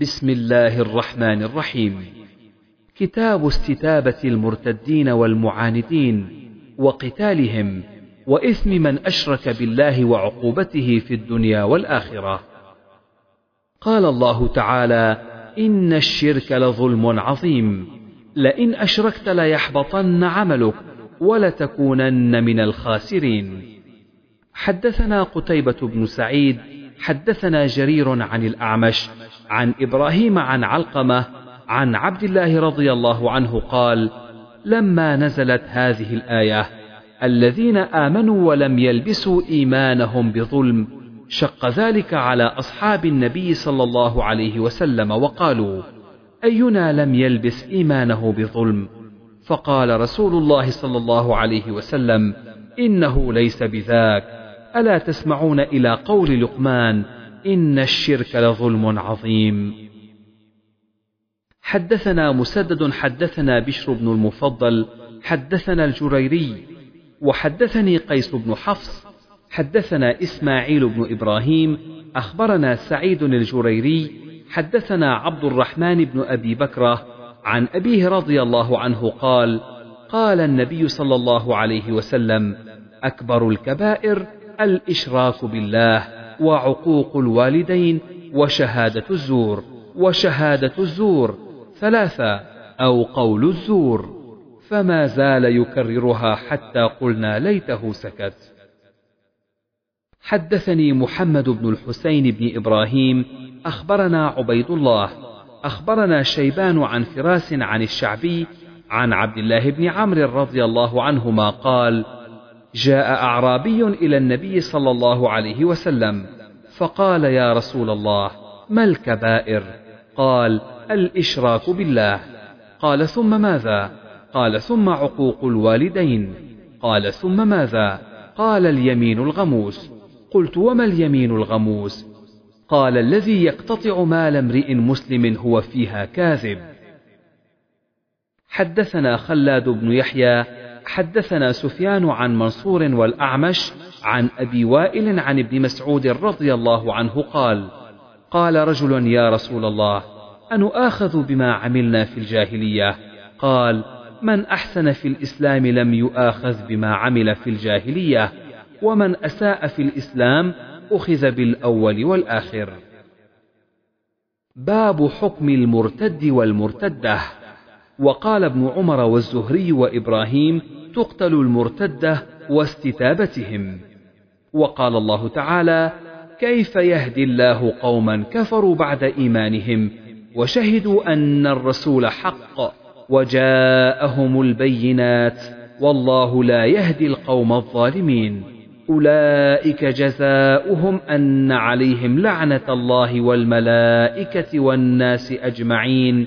بسم الله الرحمن الرحيم كتاب استتابة المرتدين والمعاندين وقتالهم وإثم من أشرك بالله وعقوبته في الدنيا والآخرة قال الله تعالى إن الشرك لظلم عظيم لئن أشركت ليحبطن عملك ولتكونن من الخاسرين حدثنا قتيبة بن سعيد حدثنا جرير عن الأعمش عن إبراهيم عن علقمة عن عبد الله رضي الله عنه قال لما نزلت هذه الآية الذين آمنوا ولم يلبسوا إيمانهم بظلم شق ذلك على أصحاب النبي صلى الله عليه وسلم وقالوا أينا لم يلبس إيمانه بظلم؟ فقال رسول الله صلى الله عليه وسلم إنه ليس بذاك ألا تسمعون إلى قول لقمان إن الشرك لظلم عظيم. حدثنا مسدد حدثنا بشر بن المفضل حدثنا الجريري وحدثني قيس بن حفص حدثنا إسماعيل بن إبراهيم أخبرنا سعيد الجريري حدثنا عبد الرحمن بن أبي بكرة عن أبيه رضي الله عنه قال قال النبي صلى الله عليه وسلم أكبر الكبائر الإشراك بالله. وعقوق الوالدين وشهادة الزور وشهادة الزور ثلاثة أو قول الزور فما زال يكررها حتى قلنا ليته سكت. حدثني محمد بن الحسين بن إبراهيم أخبرنا عبيد الله أخبرنا شيبان عن فراس عن الشعبي عن عبد الله بن عمرو رضي الله عنهما قال جاء أعرابي إلى النبي صلى الله عليه وسلم فقال يا رسول الله ما الكبائر؟ قال الإشراك بالله. قال ثم ماذا؟ قال ثم عقوق الوالدين. قال ثم ماذا؟ قال اليمين الغموس. قلت وما اليمين الغموس؟ قال الذي يقتطع مال امرئ مسلم هو فيها كاذب. حدثنا خلاد بن يحيى حدثنا سفيان عن منصور والأعمش عن أبي وائل عن ابن مسعود رضي الله عنه قال قال رجل يا رسول الله أنؤاخذ بما عملنا في الجاهلية؟ قال من أحسن في الإسلام لم يؤاخذ بما عمل في الجاهلية ومن أساء في الإسلام أخذ بالأول والآخر. باب حكم المرتد والمرتدة. وقال ابن عمر والزهري وإبراهيم تقتل المرتدة واستتابتهم. وقال الله تعالى كيف يهدي الله قوما كفروا بعد إيمانهم وشهدوا أن الرسول حق وجاءهم البينات والله لا يهدي القوم الظالمين. أولئك جزاؤهم أن عليهم لعنة الله والملائكة والناس أجمعين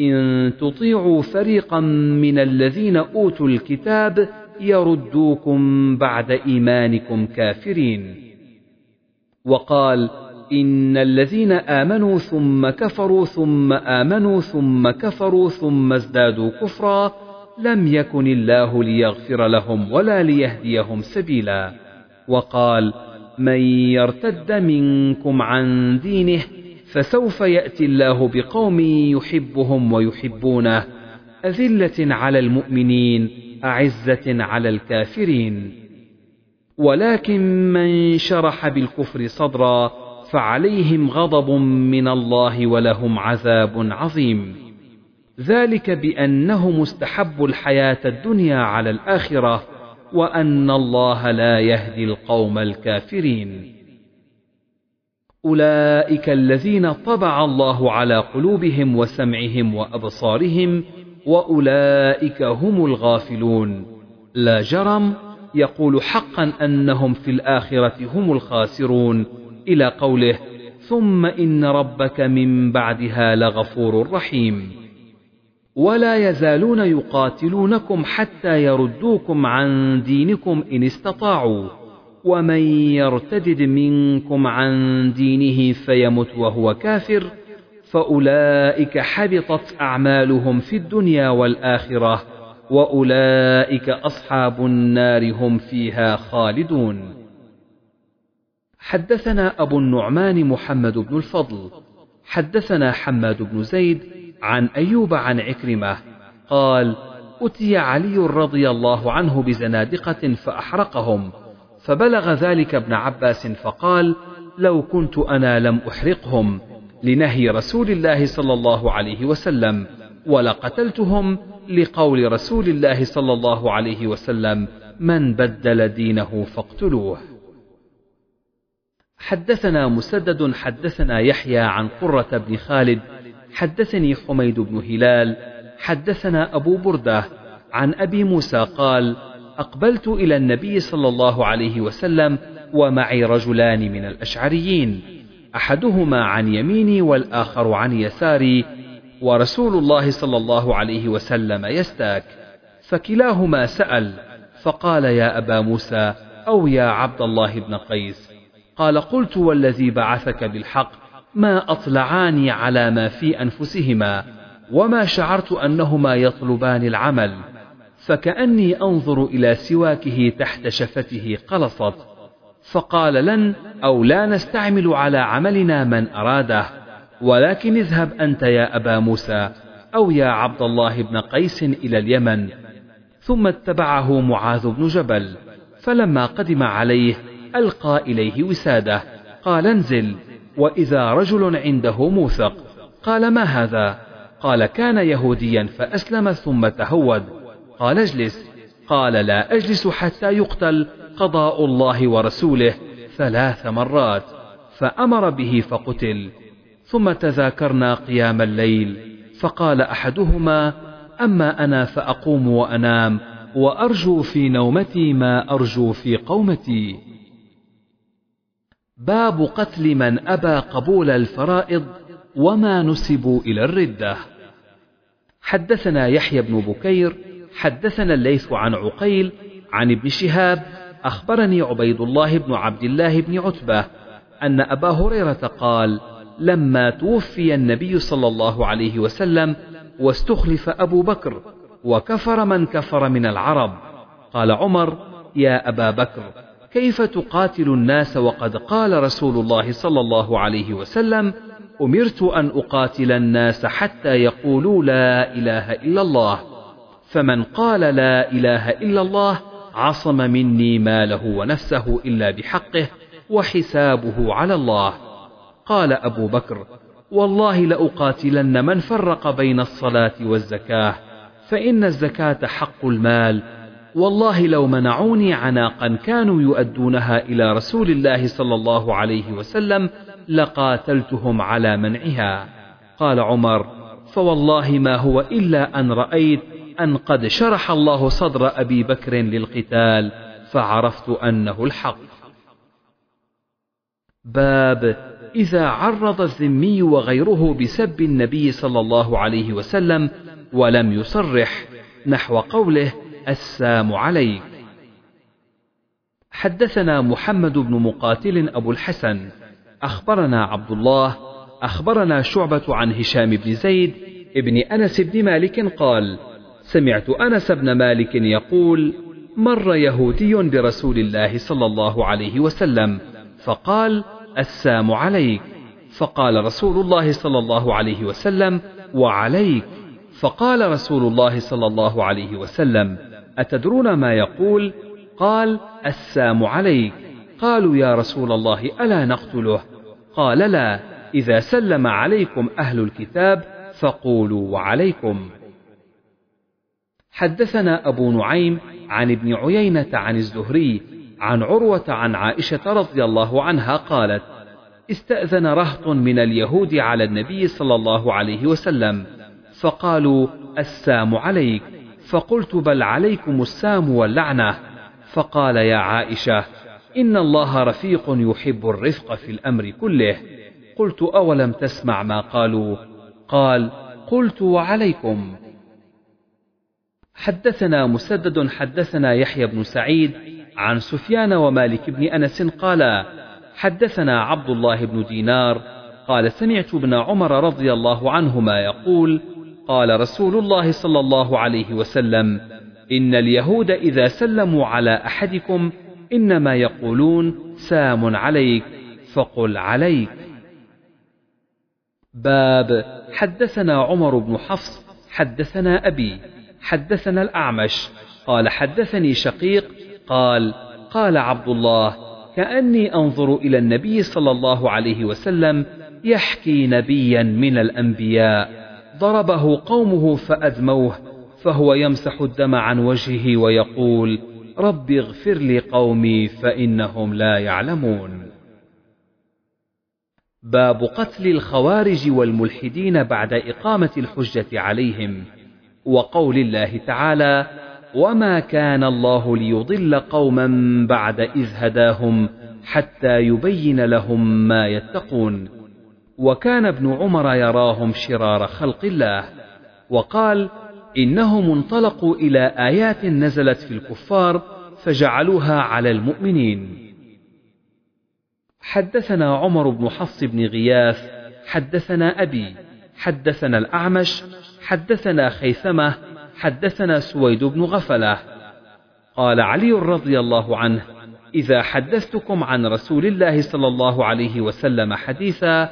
إن تطيعوا فريقا من الذين أوتوا الكتاب يردوكم بعد إيمانكم كافرين. وقال إن الذين آمنوا ثم كفروا ثم آمنوا ثم كفروا ثم ازدادوا كفرا لم يكن الله ليغفر لهم ولا ليهديهم سبيلا. وقال من يرتد منكم عن دينه فسوف يأتي الله بقوم يحبهم ويحبونه أذلة على المؤمنين أعزة على الكافرين. ولكن من شرح بالكفر صدرا فعليهم غضب من الله ولهم عذاب عظيم. ذلك بأنه مستحب الحياة الدنيا على الآخرة وأن الله لا يهدي القوم الكافرين. أولئك الذين طبع الله على قلوبهم وسمعهم وأبصارهم وأولئك هم الغافلون. لا جرم يقول حقا أنهم في الآخرة هم الخاسرون. إلى قوله ثم إن ربك من بعدها لغفور رحيم. ولا يزالون يقاتلونكم حتى يردوكم عن دينكم إن استطاعوا. ومن يرتدد منكم عن دينه فيمت وهو كافر فأولئك حبطت أعمالهم في الدنيا والآخرة وأولئك أصحاب النار هم فيها خالدون. حدثنا أبو النعمان محمد بن الفضل حدثنا حماد بن زيد عن أيوب عن عكرمة قال أتي علي رضي الله عنه بزنادقة فأحرقهم فبلغ ذلك ابن عباس فقال لو كنت أنا لم أحرقهم لنهي رسول الله صلى الله عليه وسلم ولقتلتهم لقول رسول الله صلى الله عليه وسلم من بدل دينه فاقتلوه. حدثنا مسدد حدثنا يحيى عن قرة بن خالد حدثني حميد بن هلال حدثنا أبو بردة عن أبي موسى قال أقبلت إلى النبي صلى الله عليه وسلم ومعي رجلان من الأشعريين أحدهما عن يميني والآخر عن يساري ورسول الله صلى الله عليه وسلم يستاك فكلاهما سأل فقال يا أبا موسى أو يا عبد الله بن قيس قال قلت والذي بعثك بالحق ما أطلعاني على ما في أنفسهما وما شعرت أنهما يطلبان العمل فكأني أنظر إلى سواكه تحت شفته قلصت فقال لن أو لا نستعمل على عملنا من أراده ولكن اذهب أنت يا أبا موسى أو يا عبد الله بن قيس إلى اليمن. ثم اتبعه معاذ بن جبل فلما قدم عليه ألقى إليه وساده قال انزل وإذا رجل عنده موثق قال ما هذا؟ قال كان يهوديا فأسلم ثم تهود. قال اجلس. قال لا أجلس حتى يقتل قضاء الله ورسوله ثلاث مرات فأمر به فقتل. ثم تذاكرنا قيام الليل. فقال أحدهما أما أنا فأقوم وأنام وأرجو في نومتي ما أرجو في قومتي. باب قتل من أبى قبول الفرائض وما نسبوا إلى الردة. حدثنا يحيى بن بكير حدثنا الليث عن عقيل عن ابن شهاب أخبرني عبيد الله بن عبد الله بن عتبة أن أبا هريرة قال لما توفي النبي صلى الله عليه وسلم واستخلف أبو بكر وكفر من كفر من العرب قال عمر يا أبا بكر كيف تقاتل الناس وقد قال رسول الله صلى الله عليه وسلم أمرت أن أقاتل الناس حتى يقولوا لا إله إلا الله فمن قال لا إله إلا الله عصم مني ماله ونفسه إلا بحقه وحسابه على الله. قال أبو بكر والله لأقاتلن من فرق بين الصلاة والزكاة فإن الزكاة حق المال. والله لو منعوني عناقا كانوا يؤدونها إلى رسول الله صلى الله عليه وسلم لقاتلتهم على منعها. قال عمر فوالله ما هو إلا أن رأيت أن قد شرح الله صدر أبي بكر للقتال فعرفت أنه الحق. باب إذا عرض الذمي وغيره بسب النبي صلى الله عليه وسلم ولم يصرح نحو قوله السام عليك. حدثنا محمد بن مقاتل أبو الحسن أخبرنا عبد الله أخبرنا شعبة عن هشام بن زيد ابن أنس بن مالك قال سمعت أنس بن مالك يقول مر يهودي برسول الله صلى الله عليه وسلم فقال السام عليك. فقال رسول الله صلى الله عليه وسلم وعليك. فقال رسول الله صلى الله عليه وسلم أتدرون ما يقول؟ قال السام عليك. قالوا يا رسول الله ألا نقتله؟ قال لا. إذا سلم عليكم أهل الكتاب فقولوا وعليكم حدثنا أبو نعيم عن ابن عيينة عن الزهري عن عروة عن عائشة رضي الله عنها قالت استأذن رهط من اليهود على النبي صلى الله عليه وسلم فقالوا السام عليك. فقلت بل عليكم السام واللعنة. فقال يا عائشة إن الله رفيق يحب الرفق في الأمر كله. قلت أولم تسمع ما قالوا؟ قال قلت وعليكم. حدثنا مسدد حدثنا يحيى بن سعيد عن سفيان ومالك بن أنس قال حدثنا عبد الله بن دينار قال سمعت ابن عمر رضي الله عنهما يقول قال رسول الله صلى الله عليه وسلم إن اليهود إذا سلموا على أحدكم إنما يقولون سام عليك فقل عليك. باب حدثنا عمر بن حفص حدثنا أبي. حدثنا الأعمش قال حدثني شقيق قال قال عبد الله كأني أنظر إلى النبي صلى الله عليه وسلم يحكي نبيا من الأنبياء ضربه قومه فأدموه فهو يمسح الدم عن وجهه ويقول رب اغفر لي قومي فإنهم لا يعلمون. باب قتل الخوارج والملحدين بعد إقامة الحجة عليهم. وقول الله تعالى وما كان الله ليضل قوما بعد إذ هداهم حتى يبين لهم ما يتقون وكان ابن عمر يراهم شرار خلق الله وقال إنهم انطلقوا إلى آيات نزلت في الكفار فجعلوها على المؤمنين حدثنا عمر بن حفص بن غياث حدثنا أبي حدثنا الأعمش حدثنا خيثمة حدثنا سويد بن غفلة. قال علي رضي الله عنه إذا حدثتكم عن رسول الله صلى الله عليه وسلم حديثا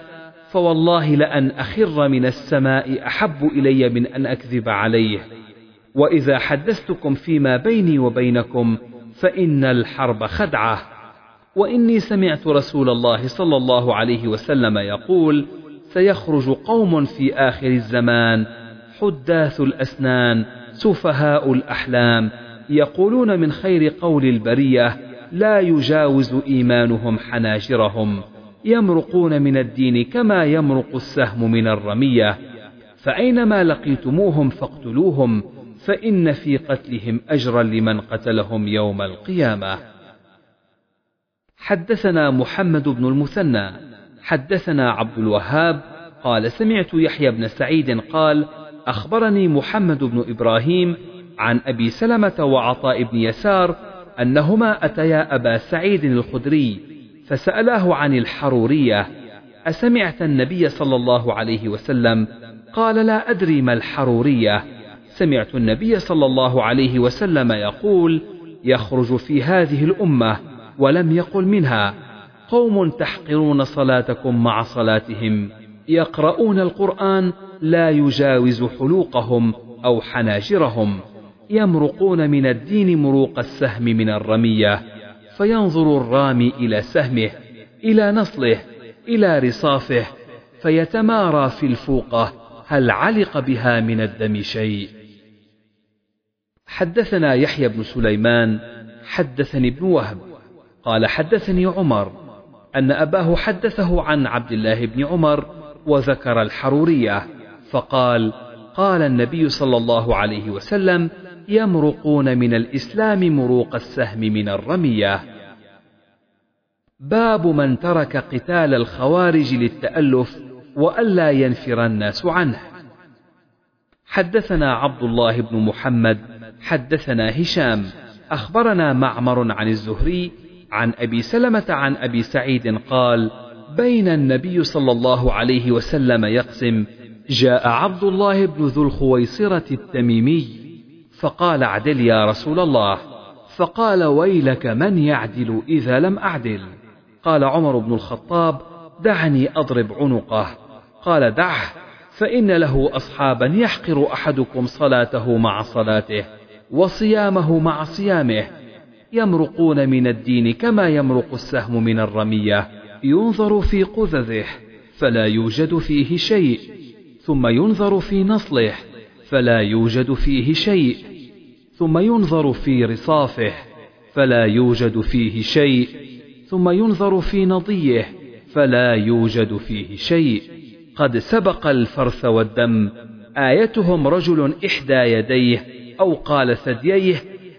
فوالله لأن أخر من السماء أحب إلي من أن أكذب عليه. وإذا حدثتكم فيما بيني وبينكم فإن الحرب خدعة. وإني سمعت رسول الله صلى الله عليه وسلم يقول سيخرج قوم في آخر الزمان حداث الأسنان سفهاء الأحلام يقولون من خير قول البرية لا يجاوز إيمانهم حناجرهم يمرقون من الدين كما يمرق السهم من الرمية فأينما لقيتموهم فاقتلوهم فإن في قتلهم أجرا لمن قتلهم يوم القيامة. حدثنا محمد بن المثنى حدثنا عبد الوهاب قال سمعت يحيى بن سعيد قال أخبرني محمد بن إبراهيم عن أبي سلمة وعطاء بن يسار أنهما أتيا أبا سعيد الخدري فسألاه عن الحرورية أسمعت النبي صلى الله عليه وسلم قال لا أدري ما الحرورية سمعت النبي صلى الله عليه وسلم يقول يخرج في هذه الأمة ولم يقل منها قوم تحقرون صلاتكم مع صلاتهم. يقرؤون القرآن لا يجاوز حلوقهم أو حناجرهم. يمرقون من الدين مروق السهم من الرمية. فينظر الرامي إلى سهمه إلى نصله إلى رصافه فيتمارى في الفوقة هل علق بها من الدم شيء. حدثنا يحيى بن سليمان حدثني ابن وهب قال حدثني عمر أن أباه حدثه عن عبد الله بن عمر وذكر الحرورية فقال قال النبي صلى الله عليه وسلم يمرقون من الإسلام مروق السهم من الرمية. باب من ترك قتال الخوارج للتألف وألا ينفر الناس عنه. حدثنا عبد الله بن محمد حدثنا هشام أخبرنا معمر عن الزهري عن أبي سلمة عن أبي سعيد قال بين النبي صلى الله عليه وسلم يقسم جاء عبد الله بن ذو الخويصرة التميمي فقال اعدل يا رسول الله. فقال ويلك من يعدل إذا لم أعدل؟ قال عمر بن الخطاب دعني أضرب عنقه. قال دعه فإن له أصحابا يحقر أحدكم صلاته مع صلاته وصيامه مع صيامه يمرقون من الدين كما يمرق السهم من الرمية. ينظر في قذذه فلا يوجد فيه شيء. ثم ينظر في نصله فلا يوجد فيه شيء. ثم ينظر في رصافه فلا يوجد فيه شيء. ثم ينظر في نضيه فلا يوجد فيه شيء. قد سبق الفرث والدم. آيتهم رجل إحدى يديه أو قال ثدييه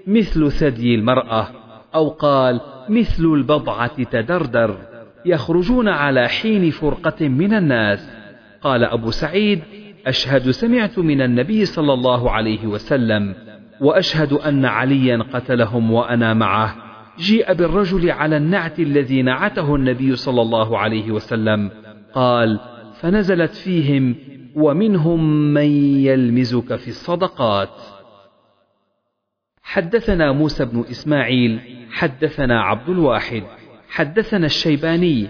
مثل ثدي المرأة أو قال مثل البضعة تدردر. يخرجون على حين فرقة من الناس. قال أبو سعيد أشهد سمعت من النبي صلى الله عليه وسلم وأشهد أن عليا قتلهم وأنا معه. جيء بالرجل على النعت الذي نعته النبي صلى الله عليه وسلم. قال فنزلت فيهم ومنهم من يلمزك في الصدقات. حدثنا موسى بن إسماعيل حدثنا عبد الواحد. حدثنا الشيباني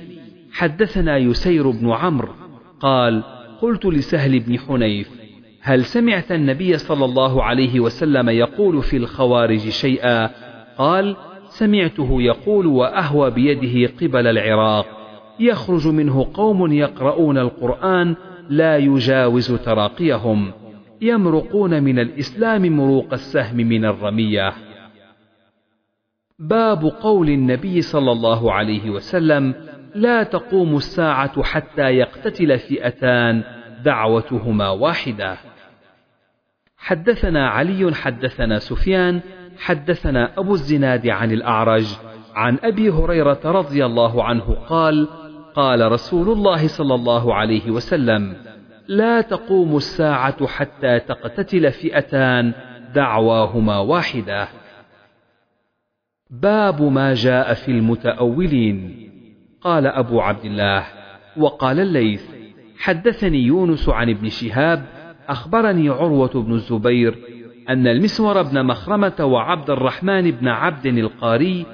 حدثنا يسير بن عمرو قال قلت لسهل بن حنيف هل سمعت النبي صلى الله عليه وسلم يقول في الخوارج شيئا؟ قال سمعته يقول وأهوى بيده قبل العراق. يخرج منه قوم يقرؤون القرآن لا يجاوز تراقيهم. يمرقون من الإسلام مروق السهم من الرمية. باب قول النبي صلى الله عليه وسلم لا تقوم الساعة حتى يقتتل فئتان دعوتهما واحدة. حدثنا علي حدثنا سفيان حدثنا أبو الزناد عن الأعرج عن أبي هريرة رضي الله عنه قال قال رسول الله صلى الله عليه وسلم لا تقوم الساعة حتى تقتتل فئتان دعواهما واحدة. باب ما جاء في المتأولين. قال أبو عبد الله وقال الليث حدثني يونس عن ابن شهاب أخبرني عروة بن الزبير أن المسور بن مخرمة وعبد الرحمن بن عبد القاري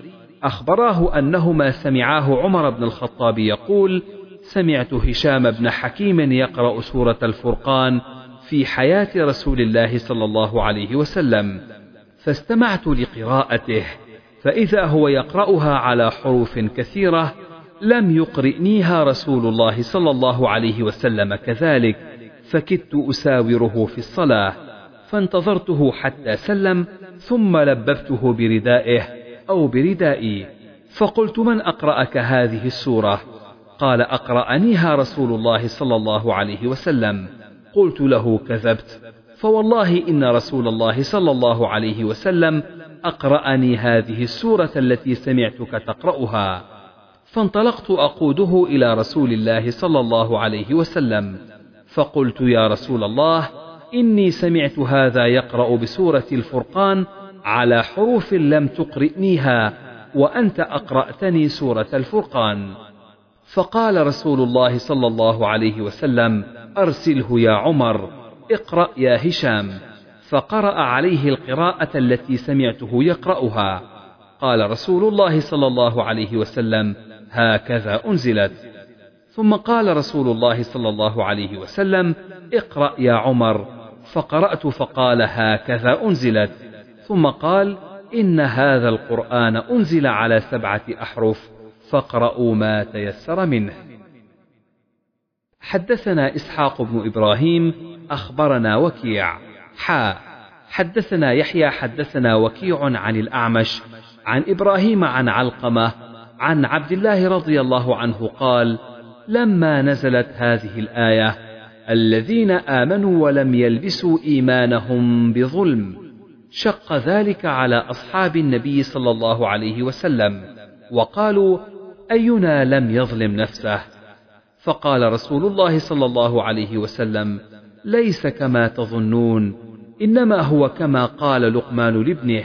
أخبراه أنهما سمعاه عمر بن الخطاب يقول سمعت هشام بن حكيم يقرأ سورة الفرقان في حياة رسول الله صلى الله عليه وسلم فاستمعت لقراءته. فإذا هو يقرأها على حروف كثيرة لم يقرئنيها رسول الله صلى الله عليه وسلم كذلك فكدت أساوره في الصلاة فانتظرته حتى سلم ثم لببته بردائه أو بردائي. فقلت من أقرأك هذه السورة؟ قال أقرأنيها رسول الله صلى الله عليه وسلم. قلت له كذبت. فوالله إن رسول الله صلى الله عليه وسلم أقرأني هذه السورة التي سمعتك تقرأها. فانطلقت أقوده إلى رسول الله صلى الله عليه وسلم. فقلت يا رسول الله إني سمعت هذا يقرأ بسورة الفرقان على حروف لم تقرئنيها وأنت أقرأتني سورة الفرقان. فقال رسول الله صلى الله عليه وسلم أرسله يا عمر اقرأ يا هشام. فقرأ عليه القراءة التي سمعته يقرأها. قال رسول الله صلى الله عليه وسلم هكذا أنزلت. ثم قال رسول الله صلى الله عليه وسلم اقرأ يا عمر. فقرأت فقال هكذا أنزلت. ثم قال إن هذا القرآن أنزل على سبعة أحرف فاقرأوا ما تيسر منه. حدثنا إسحاق بن إبراهيم أخبرنا وكيع. حا. حدثنا يحيى حدثنا وكيع عن الأعمش عن إبراهيم عن علقمة عن عبد الله رضي الله عنه قال: لما نزلت هذه الآية: الذين آمنوا ولم يلبسوا إيمانهم بظلم، شق ذلك على أصحاب النبي صلى الله عليه وسلم، وقالوا: أينا لم يظلم نفسه؟ فقال رسول الله صلى الله عليه وسلم ليس كما تظنون إنما هو كما قال لقمان لابنه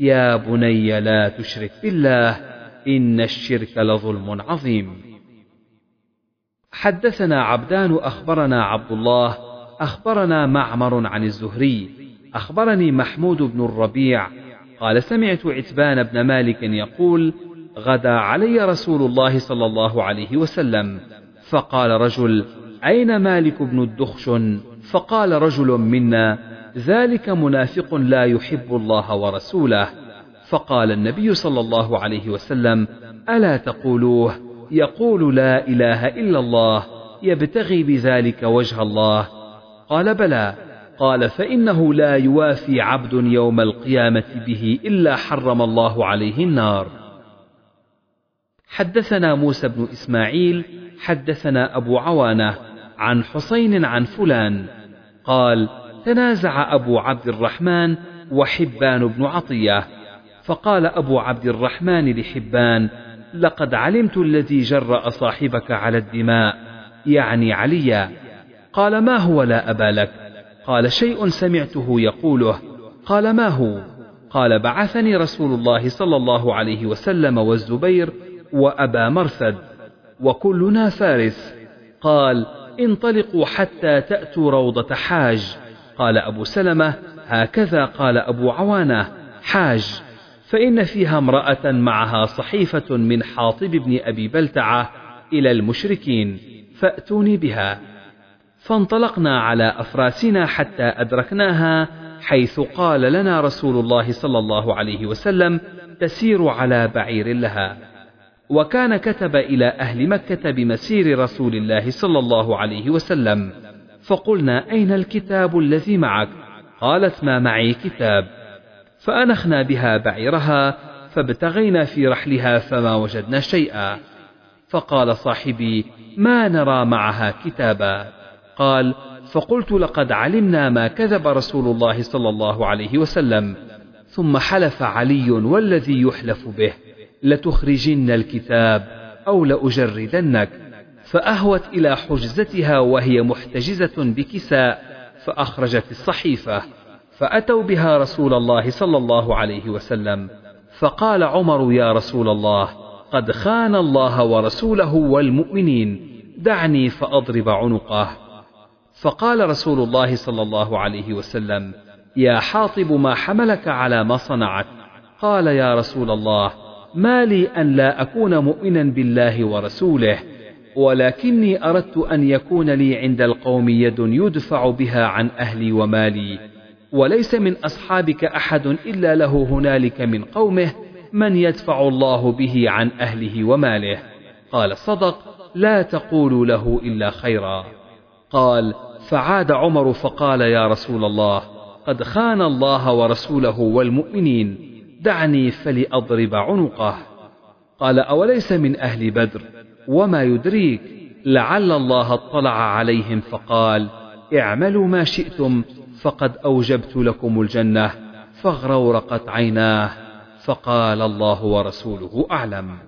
يا بني لا تشرك بالله إن الشرك لظلم عظيم. حدثنا عبدان أخبرنا عبد الله أخبرنا معمر عن الزهري أخبرني محمود بن الربيع قال سمعت عتبان بن مالك يقول غدا علي رسول الله صلى الله عليه وسلم فقال رجل أين مالك بن الدخشن؟ فقال رجل منا ذلك منافق لا يحب الله ورسوله. فقال النبي صلى الله عليه وسلم ألا تقولوه؟ يقول لا إله إلا الله يبتغي بذلك وجه الله. قال بلى. قال فإنه لا يوافي عبد يوم القيامة به إلا حرم الله عليه النار. حدثنا موسى بن إسماعيل حدثنا أبو عوانة عن حسين عن فلان. قال تنازع أبو عبد الرحمن وحبان بن عطية. فقال أبو عبد الرحمن لحبان لقد علمت الذي جرأ صاحبك على الدماء يعني عليا قال ما هو لا أبا لك؟ قال شيء سمعته يقوله. قال ما هو؟ قال بعثني رسول الله صلى الله عليه وسلم والزبير وأبا مرثد وكلنا فارس. قال انطلقوا حتى تأتوا روضة حاج. قال أبو سلمة هكذا قال أبو عوانة حاج. فإن فيها امرأة معها صحيفة من حاطب بن أبي بلتعة إلى المشركين فأتوني بها. فانطلقنا على أفراسنا حتى أدركناها حيث قال لنا رسول الله صلى الله عليه وسلم تسير على بعير لها. وكان كتب إلى أهل مكة بمسير رسول الله صلى الله عليه وسلم. فقلنا أين الكتاب الذي معك؟ قالت ما معي كتاب. فأنخنا بها بعيرها فابتغينا في رحلها فما وجدنا شيئا. فقال صاحبي ما نرى معها كتابا؟ قال فقلت لقد علمنا ما كذب رسول الله صلى الله عليه وسلم. ثم حلف علي والذي يحلف به. لتخرجن الكتاب أو لأجردنك فأهوت إلى حجزتها وهي محتجزة بكساء فأخرجت الصحيفة فأتوا بها رسول الله صلى الله عليه وسلم. فقال عمر يا رسول الله قد خان الله ورسوله والمؤمنين دعني فأضرب عنقه. فقال رسول الله صلى الله عليه وسلم يا حاطب ما حملك على ما صنعت. قال يا رسول الله ما لي أن لا أكون مؤمنا بالله ورسوله ولكني أردت أن يكون لي عند القوم يد يدفع بها عن أهلي ومالي وليس من أصحابك أحد إلا له هنالك من قومه من يدفع الله به عن أهله وماله. قال صدق لا تقولوا له إلا خيرا. قال فعاد عمر فقال يا رسول الله قد خان الله ورسوله والمؤمنين. دعني فلأضرب عنقه. قال أوليس من أهل بدر؟ وما يدريك؟ لعل الله اطلع عليهم فقال اعملوا ما شئتم فقد أوجبت لكم الجنة فاغرورقت عيناه فقال الله ورسوله أعلم.